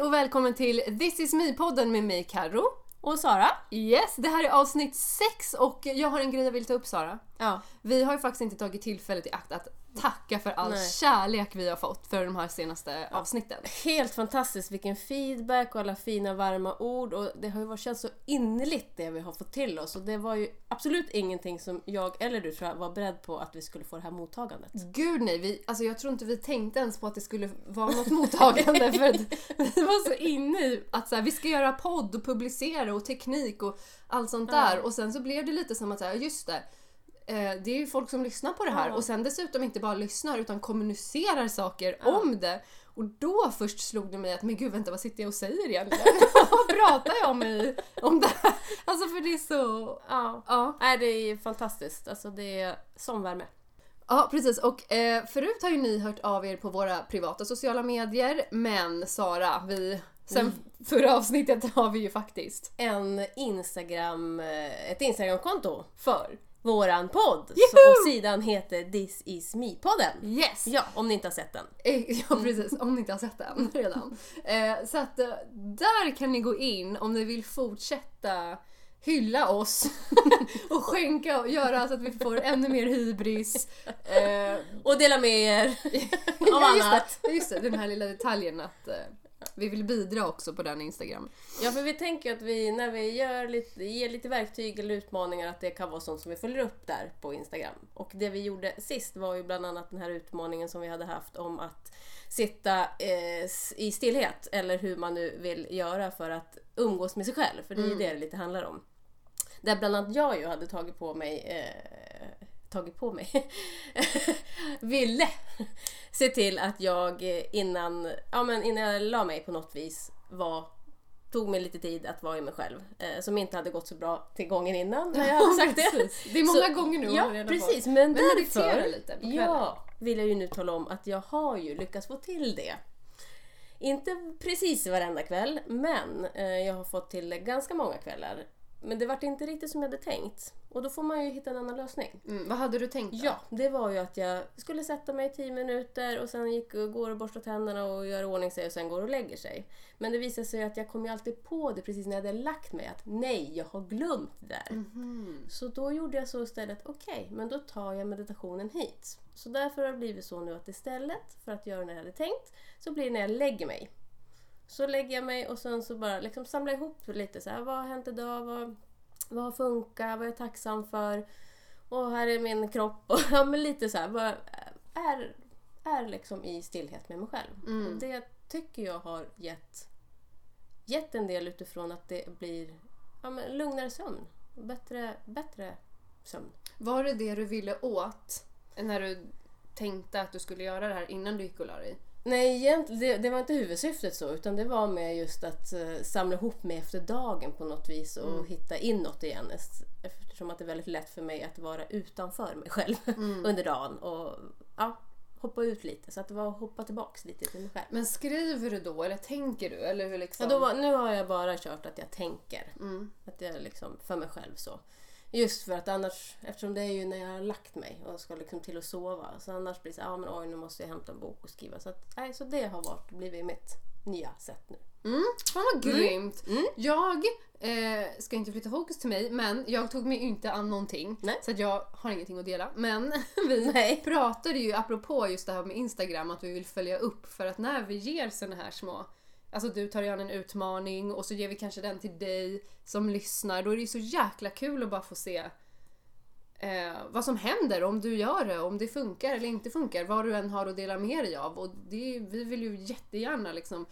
Hej och välkommen till This is me-podden med mig Karo. Och Sara? Yes, det här är avsnitt 6 och jag har en grej jag vill ta upp Sara. Ja. Vi har ju faktiskt inte tagit tillfället i akt att tacka för all Nej. kärlek vi har fått för de här senaste avsnitten. Helt fantastiskt vilken feedback och alla fina varma ord och det har ju varit känts så innerligt det vi har fått till oss och det var ju absolut ingenting som jag eller du tror jag var beredd på att vi skulle få det här mottagandet. Gud nej, vi, alltså jag tror inte vi tänkte ens på att det skulle vara något mottagande för att vi var så inne i att så här, vi ska göra podd och publicera och teknik och allt sånt där Ja. och sen så blev det lite som att säga, just det. Eh, Det är ju folk som lyssnar på det här Ja. och sen dessutom inte bara lyssnar utan kommunicerar saker Ja. om det. Och då först slog det mig att men gud vänta vad sitter jag och säger egentligen? vad pratar jag om i, om det här? Alltså för det är så... Ja. Ja. Nej, det är fantastiskt. Alltså det är som värme. Ja precis och eh, förut har ju ni hört av er på våra privata sociala medier men Sara, vi, sen Mm. förra avsnittet har vi ju faktiskt En Instagram, eh, ett Instagramkonto för våran podd. Så, och sidan heter This is me-podden. Yes! Ja, om ni inte har sett den. Eh, Ja precis, om ni inte har sett den redan. Eh, så att eh, där kan ni gå in om ni vill fortsätta hylla oss och skänka och göra så att vi får ännu mer hybris. Eh, Och dela med er av ja, just annat. det, just det, den här lilla detaljen att eh, vi vill bidra också på den Instagram. Ja, för vi tänker att vi när vi gör lite, ger lite verktyg eller utmaningar att det kan vara sånt som vi följer upp där på Instagram. Och det vi gjorde sist var ju bland annat den här utmaningen som vi hade haft om att sitta eh, i stillhet eller hur man nu vill göra för att umgås med sig själv. För det är ju det det lite handlar om. Där bland annat jag ju hade tagit på mig eh, tagit på mig ville se till att jag eh, innan, ja, men innan jag la mig på något vis var tog mig lite tid att vara i mig själv. Eh, som inte hade gått så bra till gången innan när jag hade sagt det. Det är många Så- gånger nu Ja, redan precis. fått. Men, Men därför lite på ja, vill jag ju nu tala om att jag har ju lyckats få till det. Inte precis varenda kväll, men eh, jag har fått till det ganska många kvällar. Men det vart inte riktigt som jag hade tänkt. Och då får man ju hitta en annan lösning. Mm, vad hade du tänkt då? Ja, det var ju att jag skulle sätta mig i 10 minuter och sen gick och går och borstar tänderna och gör ordning sig och sen går och lägger sig. Men det visade sig att jag kom ju alltid på det precis när jag hade lagt mig att nej, jag har glömt det där. Mhm. Så då gjorde jag så istället, okej, men då tar jag meditationen hit. Så därför har det blivit så nu att istället för att göra när jag hade tänkt så blir det när jag lägger mig. Så lägger jag mig och sen så bara liksom samlar ihop lite så här, vad har hänt idag? Vad, vad har funkat? Vad är jag tacksam för? Och här är min kropp. Och, ja, men lite så här, bara är, är liksom i stillhet med mig själv. Mm. Och det tycker jag har gett, gett en del utifrån att det blir ja, men lugnare sömn. Bättre, bättre sömn. Var det det du ville åt när du tänkte att du skulle göra det här innan du gick och la dig? Nej, egentligen, det, det var inte huvudsyftet så, utan det var med just att eh, samla ihop mig efter dagen på något vis och Mm. hitta inåt igen. Eftersom att det är väldigt lätt för mig att vara utanför mig själv Mm. under dagen och ja, hoppa ut lite. Så att det var att hoppa tillbaks lite till mig själv. Men skriver du då eller tänker du? Eller hur liksom? Ja, då nu har jag bara kört att jag tänker. Mm. Att jag liksom, för mig själv så. Just för att annars, eftersom det är ju när jag har lagt mig och ska liksom till att sova. Så annars blir det så ja men oj nu måste jag hämta en bok och skriva. Så, att, nej, så det har varit, blivit mitt nya sätt nu. Mm. Fan vad grymt! Mm. Jag eh, ska inte flytta fokus till mig men jag tog mig inte an någonting. Nej. Så att jag har ingenting att dela. Men vi Nej. pratade ju apropå just det här med Instagram att vi vill följa upp för att när vi ger såna här små Alltså du tar dig an en utmaning och så ger vi kanske den till dig som lyssnar. Då är det ju så jäkla kul att bara få se eh, vad som händer om du gör det, om det funkar eller inte funkar. Vad du än har att dela med dig av. Och det, vi vill ju jättegärna liksom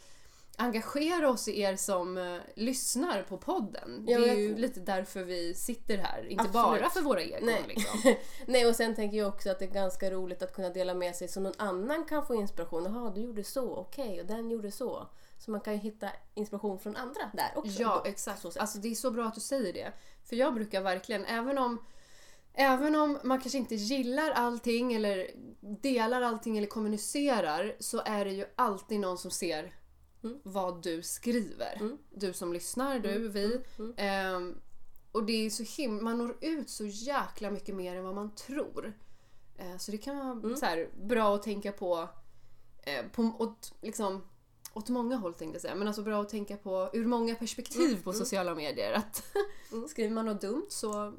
engagera oss i er som eh, lyssnar på podden. Ja, det är ju lite därför vi sitter här. Inte Absolut. bara för våra egon Nej. liksom. Nej och sen tänker jag också att det är ganska roligt att kunna dela med sig så någon annan kan få inspiration. Jaha, du gjorde så, okej, och den gjorde så. Så man kan ju hitta inspiration från andra där också. Ja, exakt. så. Alltså det är så bra att du säger det. För jag brukar verkligen, även om Även om man kanske inte gillar allting eller delar allting eller kommunicerar så är det ju alltid någon som ser Mm. vad du skriver. Mm. Du som lyssnar, du, vi. mm. Ehm, och det är så him- man når ut så jäkla mycket mer än vad man tror. Eh, så det kan vara Mm. så här, bra att tänka på, eh, på och, t- liksom, åt många håll tänkte jag säga, men alltså bra att tänka på ur många perspektiv på sociala medier. Att skriver man något dumt så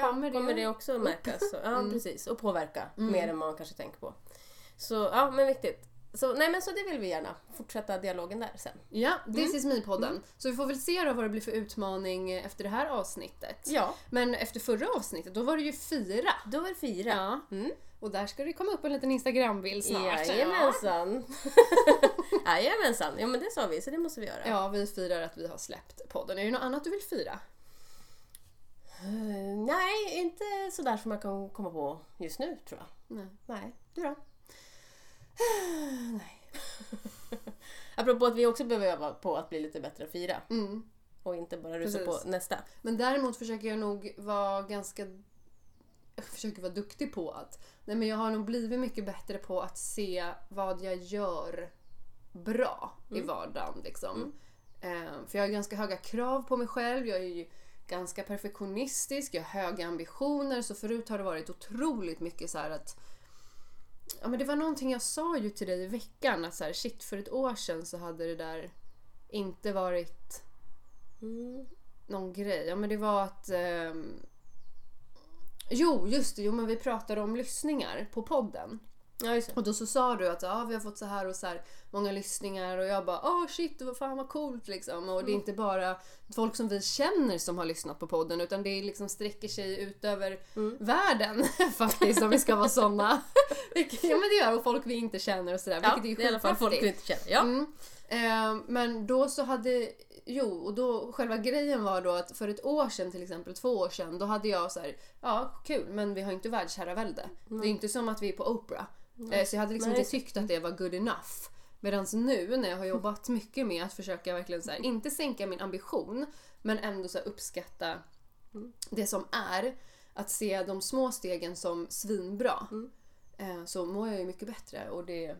kommer det, kommer det också märkas. Så, ja, precis. Och påverka mer än man kanske tänker på. Så ja, men viktigt. Så, nej men så det vill vi gärna fortsätta dialogen där sen. Ja, This is me-podden. Så vi får väl se då vad det blir för utmaning efter det här avsnittet. Ja, Men efter förra avsnittet, då var det ju fyra. då är det fyra. Ja. Mm. Och där ska det komma upp en liten Instagram-bild snart. Jajamensan. Jajamensan. Ja men det sa vi, så det måste vi göra. Ja, vi firar att vi har släppt podden. Är det något annat du vill fira? Eh, nej, inte sådär som jag kan komma på just nu tror jag. Nej. Nej. Du då? Apropå att vi också behöver öva på att bli lite bättre att fira. Mm. Och inte bara rusa Precis. på nästa. Men däremot försöker jag nog vara ganska... Jag försöker vara duktig på att... Nej men jag har nog blivit mycket bättre på att se vad jag gör bra i vardagen liksom. Eh, för jag har ganska höga krav på mig själv. Jag är ju ganska perfektionistisk. Jag har höga ambitioner. Så förut har det varit otroligt mycket så att... Ja men det var någonting jag sa ju till dig i veckan att så här, shit för ett år sedan så hade det där inte varit Mm. någon grej. Ja men det var att... ehm, Jo, just det. Jo men vi pratade om lyssningar på podden. Ja. Och då så sa du att ja, vi har fått så här och så här många lyssningar och jag bara åh shit, vad fan vad coolt liksom. Och det är inte bara folk som vi känner som har lyssnat på podden utan det liksom sträcker sig ut över världen faktiskt om vi ska vara såna. Vilket- ja men det gör och folk vi inte känner och sådär. Ja, vilket är ju det är i alla fall folk vi inte känner. Ja. Mm. Eh, men då så hade, jo, och då själva grejen var då att för ett år sedan till exempel, två år sedan, då hade jag så här, ja kul men vi har inte världsherravälde. Det är inte som att vi är på Oprah. Eh, så jag hade liksom Nej, inte tyckt att det var good enough. Medan nu när jag har jobbat mycket med att försöka verkligen så här, inte sänka min ambition, men ändå så uppskatta det som är, att se de små stegen som svinbra. Eh, så mår jag ju mycket bättre och det,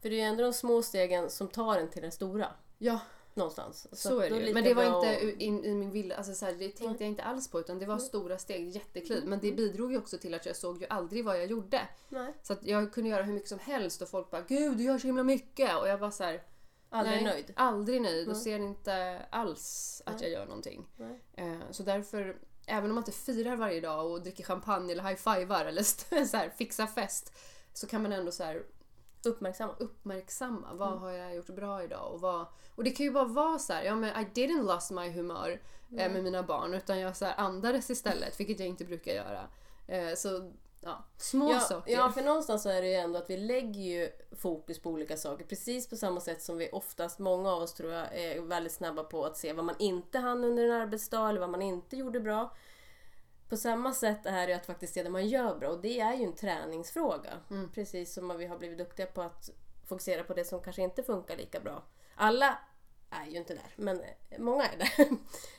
För det är ju ändå de små stegen som tar en till den stora. ja Någonstans. Så att är det ju. Men det var inte u- in, i min vilja, alltså så här, det tänkte jag inte alls på utan det var stora steg, jättekliv. Men det bidrog ju också till att jag såg ju aldrig vad jag gjorde. Nej, Så att jag kunde göra hur mycket som helst och folk bara “Gud, du gör så himla mycket” och jag var så här, aldrig nej, nöjd. Aldrig nöjd och ser inte alls att jag gör någonting. Nej. Eh, så därför, även om man inte firar varje dag och dricker champagne eller high-fivar eller så här, fixar fest så kan man ändå så här Uppmärksamma. uppmärksamma. Vad har jag gjort bra idag? Och, vad, och det kan ju bara vara så här, ja men I didn't lost my humör eh, med mina barn utan jag så andades istället, vilket jag inte brukar göra. Eh, så ja, små Ja, saker. ja, för någonstans så är det ju ändå att vi lägger ju fokus på olika saker. Precis på samma sätt som vi oftast, många av oss tror jag, är väldigt snabba på att se vad man inte hann under en arbetsdag eller vad man inte gjorde bra. På samma sätt är det att faktiskt se det man gör bra och det är ju en träningsfråga. Precis som vi har blivit duktiga på att fokusera på det som kanske inte funkar lika bra. Alla är ju inte där, men många är där.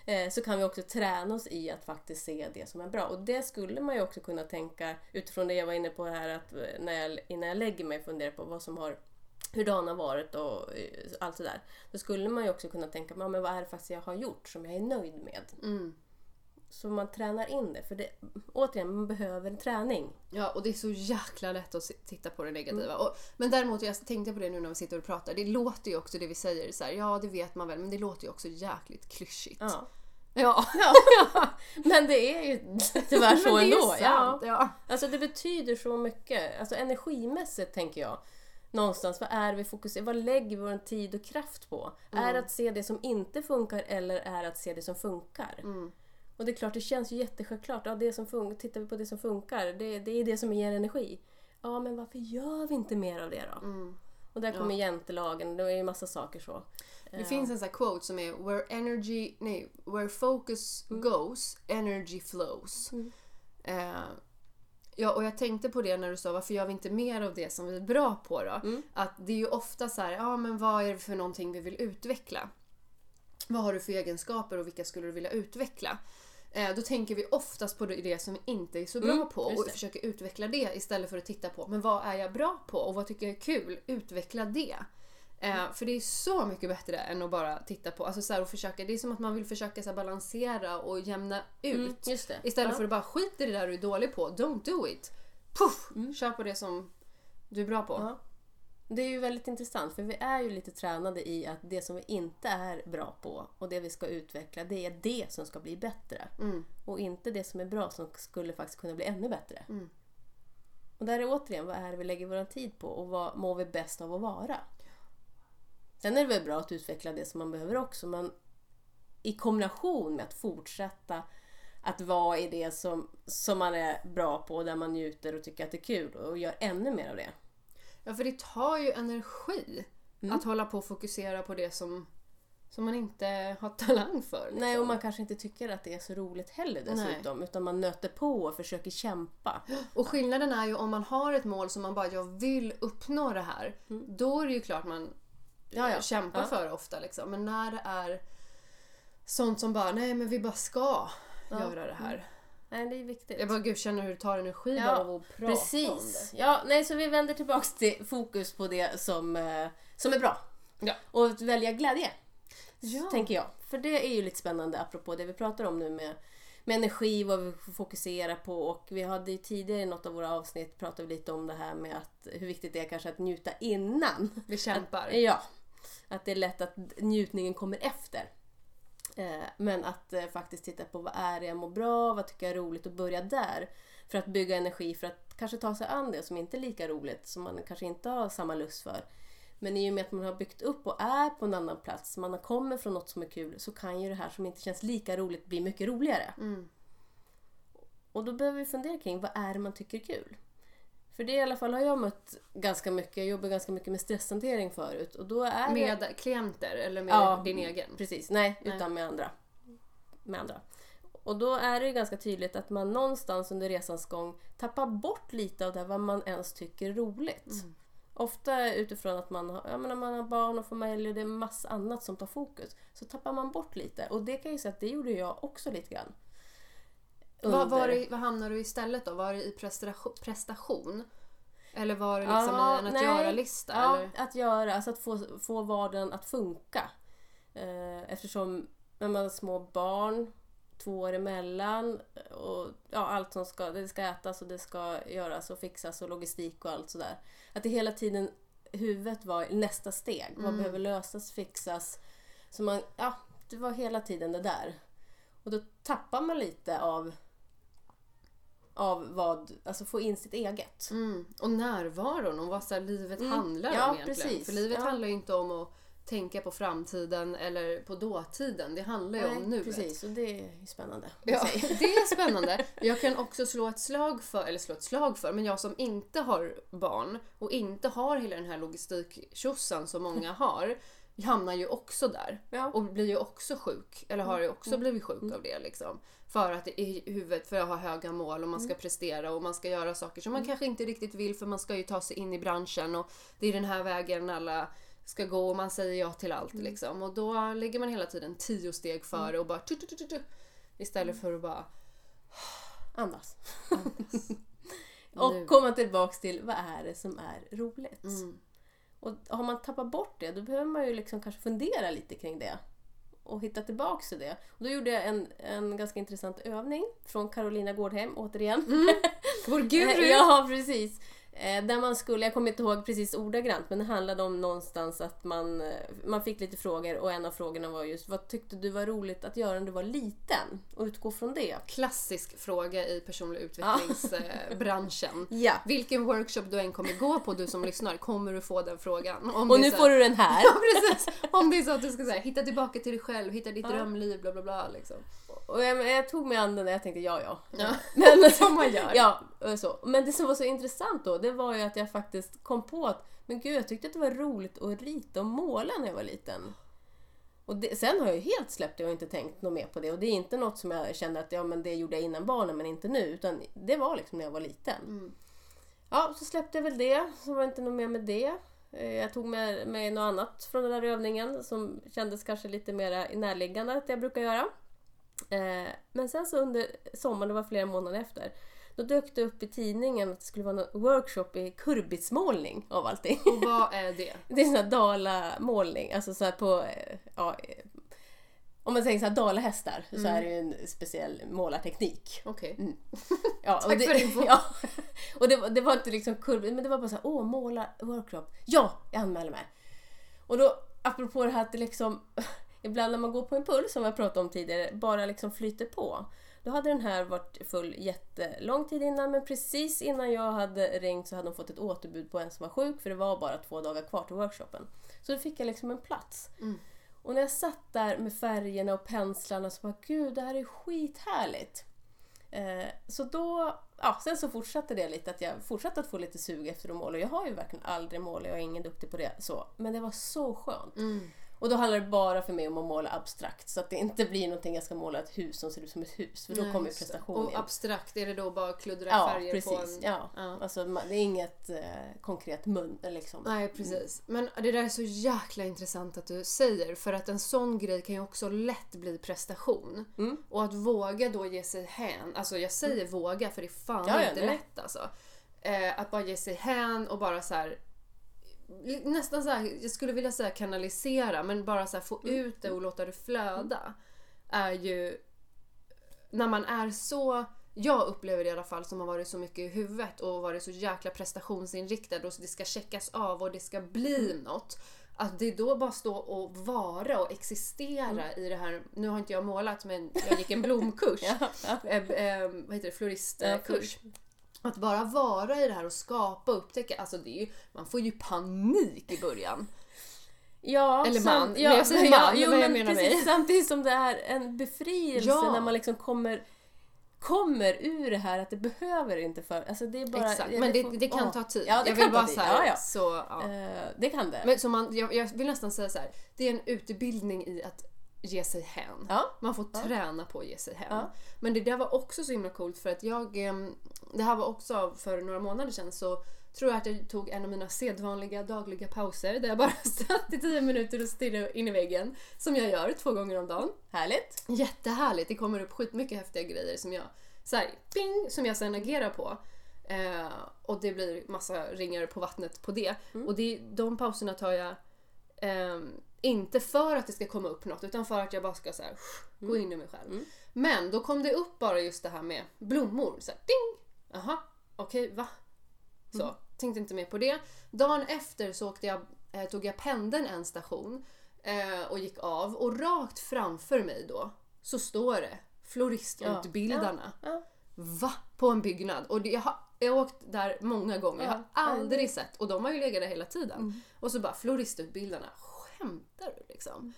Eh, så kan vi också träna oss i att faktiskt se det som är bra. Och det skulle man ju också kunna tänka utifrån det jag var inne på här att eh, när jag, innan jag lägger mig fundera på vad som har hur dagen har varit och eh, allt det där. Då skulle man ju också kunna tänka, men vad är det faktiskt jag har gjort som jag är nöjd med? Mm. Så man tränar in det. För det, återigen, man behöver träning. Ja, och det är så jäkla lätt att titta på det negativa. Mm. Och, men däremot, jag tänkte på det nu när vi sitter och pratar, det låter ju också det vi säger så här, ja det vet man väl, men det låter ju också jäkligt klyschigt. Ja. Ja. Men det är ju tyvärr så Men det är ändå. Ja. sant, ja. Alltså det betyder så mycket. Alltså energimässigt tänker jag. Någonstans, vad är vi fokuserar Vad lägger vi vår tid och kraft på? Är det att se det som inte funkar eller är det att se det som funkar? Och det är klart, det känns ju jättesjälvklart. Ja, det som funkar, tittar vi på det som funkar, det, det är det som ger energi. Ja, men varför gör vi inte mer av det då? Och där kommer jantelagen, det är ju massa saker så. Det finns en sån här quote som är “Where energy, nej, where focus Mm. goes, energy flows”. Eh, ja, och jag tänkte på det när du sa varför gör vi inte mer av det som vi är bra på då? Mm. Att det är ju ofta så här, ja men vad är det för någonting vi vill utveckla? Vad har du för egenskaper och vilka skulle du vilja utveckla? Eh, då tänker vi oftast på det som vi inte är så bra Mm, på och försöker utveckla det istället för att titta på men vad är jag bra på och vad tycker jag är kul? Utveckla det. Eh, för det är så mycket bättre än att bara titta på, alltså så här, och försöka, det är som att man vill försöka så här, balansera och jämna ut. Mm. Istället Ja. för att bara skit i det där du är dålig på, don't do it. Puff! Kör på det som du är bra på. Ja. Det är ju väldigt intressant för vi är ju lite tränade i att det som vi inte är bra på och det vi ska utveckla det är det som ska bli bättre. Mm. Och inte det som är bra som skulle faktiskt kunna bli ännu bättre. Mm. Och där är återigen, vad är det vi lägger vår tid på och vad mår vi bäst av att vara? Sen är det väl bra att utveckla det som man behöver också men i kombination med att fortsätta att vara i det som, som man är bra på, där man njuter och tycker att det är kul och gör ännu mer av det. Ja, för det tar ju energi Mm. att hålla på och fokusera på det som, som man inte har talang för. Liksom. Nej, och man kanske inte tycker att det är så roligt heller dessutom. Utan man nöter på och försöker kämpa. Och skillnaden är ju om man har ett mål som man bara, jag vill uppnå det här. Då är det ju klart man Mm. Ja, ja. kämpar Ja. för ofta. Liksom. Men när det är sånt som bara, nej men vi bara ska göra det här. Nej, det är viktigt. Jag bara, gud känner hur det tar energi Ja, bara av att prata om Precis. det. Ja, nej, så vi vänder tillbaks till fokus på det som, eh, som är bra. Ja. Och att välja glädje, Ja. tänker jag. För det är ju lite spännande apropå det vi pratar om nu med, med energi, vad vi får fokusera på. Och vi hade ju tidigare i något av våra avsnitt pratat lite om det här med att hur viktigt det är kanske att njuta innan. Vi kämpar. Ja. Att det är lätt att njutningen kommer efter. Eh, Men att eh, faktiskt titta på vad är det jag mår bra vad tycker jag är roligt och börja där. För att bygga energi för att kanske ta sig an det som inte är lika roligt, som man kanske inte har samma lust för. Men i och med att man har byggt upp och är på en annan plats, man har kommit från något som är kul, så kan ju det här som inte känns lika roligt bli mycket roligare. Mm. Och då behöver vi fundera kring vad är det man tycker är kul? För det i alla fall har jag mött ganska mycket, jag jobbar ganska mycket med stresshantering förut. Och då är det... Med klienter eller med Ja, din egen? Precis, nej, Nej. utan med andra. Med andra. Och då är det ju ganska tydligt att man någonstans under resans gång tappar bort lite av det vad man ens tycker är roligt. Mm. Ofta utifrån att man har, ja, men när man har barn och familj och det är massa annat som tar fokus. Så tappar man bort lite. Och det kan jag ju säga att det gjorde jag också lite grann. Vad, var det, vad hamnar du istället då? Var det i prestation? prestation? Eller var det liksom Ja, i en att göra-lista? Ja, eller? att göra, alltså att få, få vardagen att funka. Eh, eftersom när man har små barn, två år emellan och ja, allt som ska, det ska ätas och det ska göras och fixas och logistik och allt sådär. Att det hela tiden, huvudet var nästa steg. Vad behöver lösas, fixas. Så man, ja, det var hela tiden det där. Och då tappar man lite av av vad, alltså få in sitt eget. Mm. Och närvaron och vad så livet Mm. handlar Ja, om egentligen. precis. För livet Ja. handlar ju inte om att tänka på framtiden eller på dåtiden. Det handlar ju om nuet. precis. Och det är spännande. Ja, det är spännande. Jag kan också slå ett slag för, eller slå ett slag för, men jag som inte har barn och inte har hela den här logistiktjosan som många har, hamnar ju också där. Ja. Och blir ju också sjuk, eller har ju också blivit sjuk av det liksom. För att i huvudet, för att ha höga mål och man ska prestera och man ska göra saker som man kanske inte riktigt vill för man ska ju ta sig in i branschen och det är den här vägen alla ska gå och man säger ja till allt liksom. Och då ligger man hela tiden tio steg före och bara tu, tu, tu, istället för att bara Andas. Nu. och komma tillbaks till vad är det som är roligt. Mm. Och har man tappat bort det, då behöver man ju liksom kanske fundera lite kring det. Och hitta tillbaks till det. Och då gjorde jag en, en ganska intressant övning från Carolina Gårdhem, återigen. Vår guru! Ja, precis. Eh, Där man skulle, jag kommer inte ihåg precis ordagrant, men det handlade om någonstans att man, eh, man fick lite frågor och en av frågorna var just vad tyckte du var roligt att göra när du var liten? Och utgå från det. Klassisk fråga i personlig utvecklingsbranschen. Ja. Vilken workshop du än kommer gå på, du som lyssnar, kommer du få den frågan. Om Och nu så- får du den här. Ja, precis! Om det är så att du ska säga hitta tillbaka till dig själv, hitta ditt Ja. drömliv, bla bla bla. Liksom. Och jag, jag tog mig an den och jag tänkte ja, ja. Ja. Men, Som man gör. Ja, så. Men det som var så intressant då, det var ju att jag faktiskt kom på att men gud, jag tyckte att det var roligt att rita och måla när jag var liten. Och det, sen har jag helt släppt det och inte tänkt något mer på det. Och det är inte något som jag känner att ja, men det gjorde jag innan barnen men inte nu. Utan det var liksom när jag var liten. Mm. Ja, så släppte jag väl det. Så var det inte något mer med det. Eh, Jag tog med mig något annat från den där övningen som kändes kanske lite mer närliggande att jag brukar göra. Eh, Men sen så under sommaren, det var flera månader efter, då dök det upp i tidningen att det skulle vara en workshop i kurbitsmålning av allting. Och vad är det? Det är sån här dalamålning, alltså så på... eh, Ja, eh, Om man tänker så här dalahästar så är det ju en speciell målarteknik. Okej. Ja, Tack det, för info. Ja, och det, var- det var inte liksom kurvigt, men det var bara så här, åh, måla workshop. Ja, jag anmäler mig. Och då, apropå det här att det liksom, ibland när man går på en puls, som jag pratade om tidigare, bara liksom flyter på. Då hade den här varit full jättelång tid innan, men precis innan jag hade ringt så hade de fått ett återbud på en som var sjuk, för det var bara två dagar kvar till workshopen. Så då fick jag liksom en plats. Och när jag satt där med färgerna och penslarna så bara, gud, det här är skithärligt. Eh, så då, ja, sen så fortsatte det lite att jag fortsatte att få lite sug efter att måla. Jag har ju verkligen aldrig målat, jag är ingen duktig på det. Så. Men det var så skönt. Mm. Och då handlar det bara för mig om att måla abstrakt. Så att det inte blir någonting jag ska måla ett hus som ser ut som ett hus. För då Nej, kommer prestationen Och abstrakt, är det då bara kluddra Ja, färger precis. på en... Ja. Ja. Alltså, det är inget eh, konkret mönster liksom. Nej precis. Men det där är så jäkla intressant att du säger för att en sån grej kan ju också lätt bli prestation. Mm. Och att våga då ge sig hän, alltså jag säger våga för det är fan Ja, inte lätt alltså. Eh, att bara ge sig hän och bara så här. Nästan så här, jag skulle vilja säga kanalisera men bara så här få Mm. ut det och låta det flöda. Är ju när man är så jag upplever det i alla fall som har varit så mycket i huvudet och varit så jäkla prestationsinriktad och det ska checkas av och det ska bli Mm. något. Att det då bara stå och vara och existera Mm. i det här, nu har inte jag målat men jag gick en blomkurs. Ja, ja. eh, eh, vad heter det, floristkurs. Ja, Att bara vara i det här och skapa och upptäcka, alltså det är ju, man får ju panik i början. Ja, Eller man. Ja, Men jag säger ja, man, jo, vad jag men menar precis, mig. Samtidigt som det är en befrielse Ja. när man liksom kommer kommer ur det här att det behöver inte för... Alltså det är bara... Exakt, ja, men det, får- det kan ja. ta tid. Ja, det jag kan vill ta bara tid. så här, Ja, ja. så, ja. Eh, det kan det. Men så man, jag, jag vill nästan säga så här. det är en utbildning i att ge sig hän. Ja. Man får träna på att ge sig hän. Ja. Men det där var också så himla coolt för att jag, em, det här var också för några månader sedan så tror jag att jag tog en av mina sedvanliga dagliga pauser där jag bara satt i 10 minuter och stirrade in i väggen. Som jag gör två gånger om dagen. Härligt. Jättehärligt, det kommer upp skitmycket häftiga grejer som jag, så här, ping, som jag sen agerar på. Eh, och det blir massa ringar på vattnet på det. Och det, de pauserna tar jag ehm, inte för att det ska komma upp något utan för att jag bara ska så här, gå in i mig själv. Men då kom det upp bara just det här med blommor. Så här, ding! Jaha, okej, va? Så, tänkte inte mer på det. Dagen efter så åkte jag, eh, tog jag pendeln en station eh, och gick av och rakt framför mig då så står det floristutbildarna. Ja. Va? På en byggnad. Och det, jag, har, jag har åkt där många gånger. Jag har Ja. aldrig sett. Och de har ju legat där hela tiden. Och så bara floristutbildarna. Skämtar du liksom?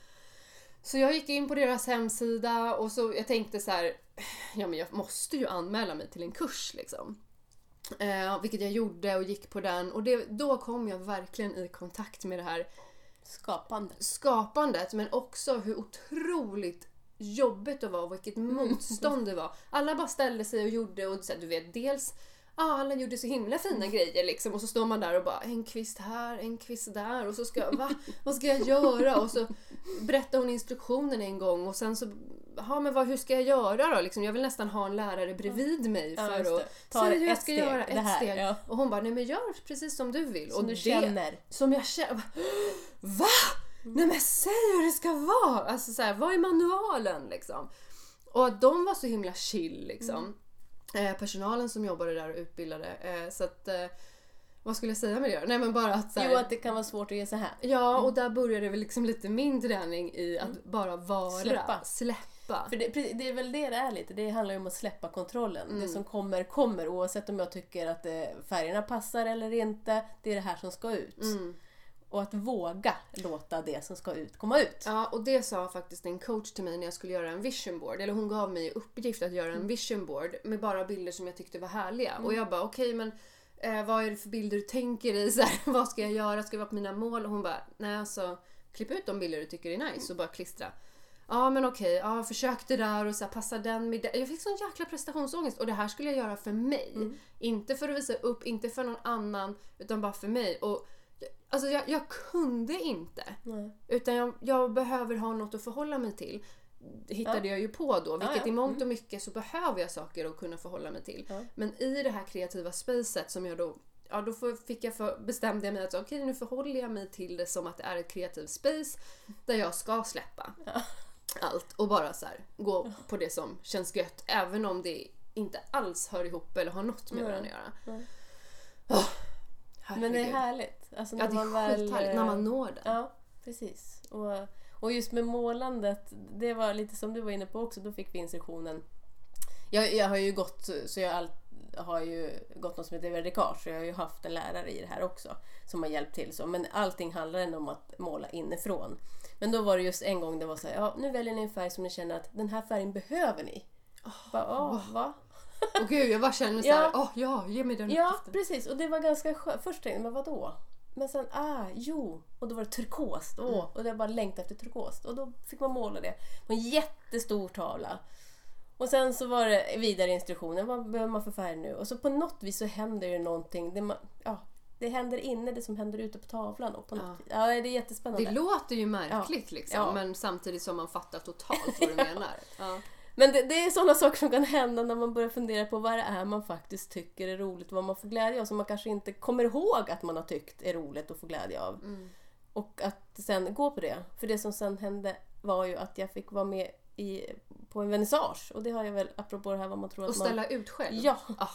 Så jag gick in på deras hemsida och så jag tänkte så här. Ja men jag måste ju anmäla mig till en kurs liksom. Eh, vilket jag gjorde och gick på den. Och det, då kom jag verkligen i kontakt med det här Skapande. skapandet men också hur otroligt jobbigt det var och vilket motstånd det var. Alla bara ställde sig och gjorde och så här, du vet dels alla gjorde så himla fina grejer liksom och så står man där och bara en kvist här, en kvist där och så ska jag, va? Vad ska jag göra? Och så berättade hon instruktionen en gång och sen så Ja men vad, hur ska jag göra då? Liksom, jag vill nästan ha en lärare bredvid mig Ja, för det. att säga hur jag ska steg, göra. Ett här, steg. ja. Och hon bara, nej men gör precis som du vill. Som och du det, känner. som jag känner. Va? Nej men säg hur det ska vara! Alltså så här, vad är manualen liksom? Och att de var så himla chill liksom. Eh, personalen som jobbade där och utbildade. Eh, så att, eh, vad skulle jag säga med det? Nej men bara att så här, Jo, att det kan vara svårt att ge sig här. Ja, och där började väl liksom lite min träning i att bara vara. Släppa. Släppa. För det, det är väl det det är lite. Det handlar ju om att släppa kontrollen. Mm. Det som kommer, kommer. Oavsett om jag tycker att eh, färgerna passar eller inte. Det är det här som ska ut. Mm. Och att våga låta det som ska ut komma ut. Ja, och det sa faktiskt en coach till mig när jag skulle göra en vision board. Eller hon gav mig uppgift att göra en vision board med bara bilder som jag tyckte var härliga. Och jag bara okej men eh, vad är det för bilder du tänker i? Så här, vad ska jag göra? Ska det vara på mina mål? Och hon bara nej alltså klipp ut de bilder du tycker är nice och bara klistra. Ja men okej, ja, försök det där och så här, passar den med det. Jag fick sån jäkla prestationsångest och det här skulle jag göra för mig. Inte för att visa upp, inte för någon annan utan bara för mig. Och Alltså jag, jag kunde inte. Nej. Utan jag, jag behöver ha något att förhålla mig till. Hittade jag ju på då. Vilket ja. i mångt och mycket så behöver jag saker att kunna förhålla mig till. Ja. Men i det här kreativa spacet som jag då Ja, då fick jag för, bestämde jag mig att okej nu förhåller jag mig till det som att det är ett kreativt space där jag ska släppa. allt och bara så här, gå på det som känns gött även om det inte alls hör ihop eller har något med varandra att göra. Nej. Åh, Men det är herregud. härligt. Alltså, Ja, det är skithärligt eh, när man når den. Ja, precis. Och, och just med målandet, det var lite som du var inne på också, då fick vi instruktionen. Jag, jag har ju gått, så jag all, har ju gått något som heter verdikage, så jag har ju haft en lärare i det här också som har hjälpt till. Så. Men allting handlar ändå om att måla inifrån. Men då var det just en gång det var så här, ja nu väljer ni en färg som ni känner att den här färgen behöver ni. Bara, Åh, va? Och gud, jag bara känner så Ja. åh ja, ge mig den Ja, uppgiften. precis. Och det var ganska skönt. Först tänkte jag, men vadå? Men sen, ah, jo. Och då var det turkost. Åh, Mm. Och jag bara längtade efter turkost. Och då fick man måla det på en jättestor tavla. Och sen så var det vidare instruktioner. Vad behöver man för färg nu? Och så på något vis så händer det någonting. Det, man, ja, det händer inne det som händer ute på tavlan. Och på något Ja. det är jättespännande. Det låter ju märkligt liksom, Ja. men samtidigt som man fattar totalt vad du menar. Men det, det är sådana saker som kan hända när man börjar fundera på vad det är man faktiskt tycker är roligt, vad man får glädje av, som man kanske inte kommer ihåg att man har tyckt är roligt och får glädje av. Mm. Och att sen gå på det. För det som sen hände var ju att jag fick vara med i, på en vernissage. Och det har jag väl, apropå det här vad man tror Och att man... ställa ut själv. Ja! Ah,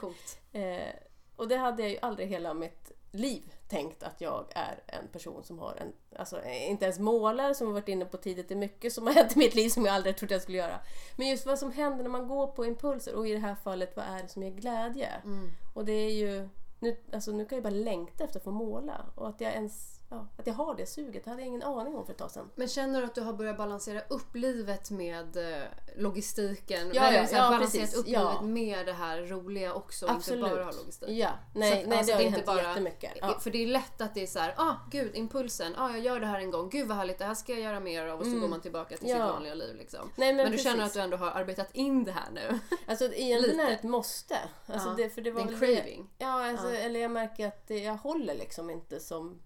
coolt. Eh, och det hade jag ju aldrig hela mitt liv tänkt att jag är en person som har en, alltså inte ens målar som vi varit inne på tidigt, det är mycket som har hänt i mitt liv som jag aldrig trodde jag skulle göra. Men just vad som händer när man går på impulser och i det här fallet vad är det som ger glädje? Mm. Och det är ju, nu, alltså nu kan jag bara längta efter att få måla och att jag ens, ja, att jag har det suget, det hade jag ingen aning om för ett tag sedan. Men känner du att du har börjat balansera upp livet med eh, logistiken? Ja, Eller ja, ja, balanserat precis. upp Ja. livet med det här roliga också och Absolut. inte bara ha logistik? Ja, nej, att, nej alltså, det har ju hänt bara- jättemycket. Ja. För det är lätt att det är så här, ah gud impulsen, ah jag gör det här en gång, gud vad härligt, det här ska jag göra mer av och så går man tillbaka till Mm. Ja. sitt vanliga liv liksom. Nej, Men, men du känner att du ändå har arbetat in det här nu? Alltså egentligen är det ett måste. Alltså, Ja. det, för det var en det- craving. Ja, alltså, eller jag märker att jag håller liksom inte som...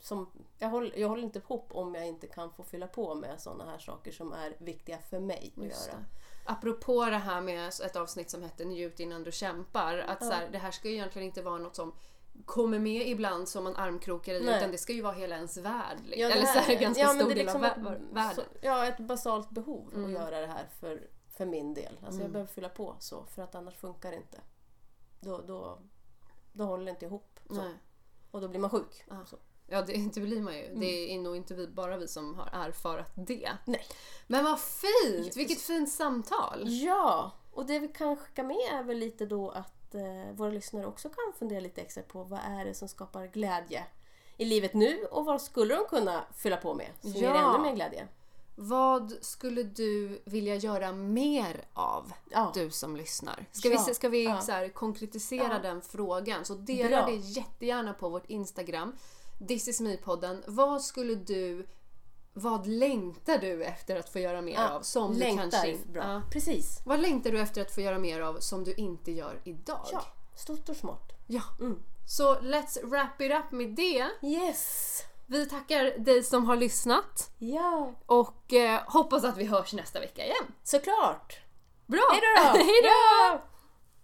som jag, håller, jag håller inte ihop om jag inte kan få fylla på med sådana här saker som är viktiga för mig att Just göra. det. Apropå det här med ett avsnitt som hette Njut innan du kämpar. Att så här, det här ska ju egentligen inte vara något som kommer med ibland som man armkrokar i Nej. utan det ska ju vara hela ens värld. liksom. Ja, Eller så här, är- ganska ja, stor del liksom av världen. så- Ja, ett basalt behov Mm. att göra det här för, för min del. Alltså jag behöver fylla på så, för att annars funkar det inte. Då, då, då håller det inte ihop. Och då blir man sjuk. Ja. Ja, det, det blir man ju. Det är nog inte vi, bara vi som har erfarat det. Nej. Men vad fint! Vilket fint samtal! Ja, och det vi kan skicka med är väl lite då att eh, våra lyssnare också kan fundera lite extra på vad är det som skapar glädje i livet nu och vad skulle de kunna fylla på med som ger Ja. ännu mer glädje? Vad skulle du vilja göra mer av, Ja. du som lyssnar? Ska Ja. vi, ska vi Ja. så konkretisera den frågan? Så dela Bra. det jättegärna på vårt Instagram. This is me-podden. Vad skulle du... Vad längtar du efter att få göra mer av? Som längtar du kanske... bra. Ja. Precis. Vad längtar du efter att få göra mer av som du inte gör idag? Ja, stort och smått. Ja. Mm. Så let's wrap it up med det. Yes! Vi tackar dig som har lyssnat Ja, och eh, hoppas att vi hörs nästa vecka igen. såklart! Bra! Hej då! Hej då!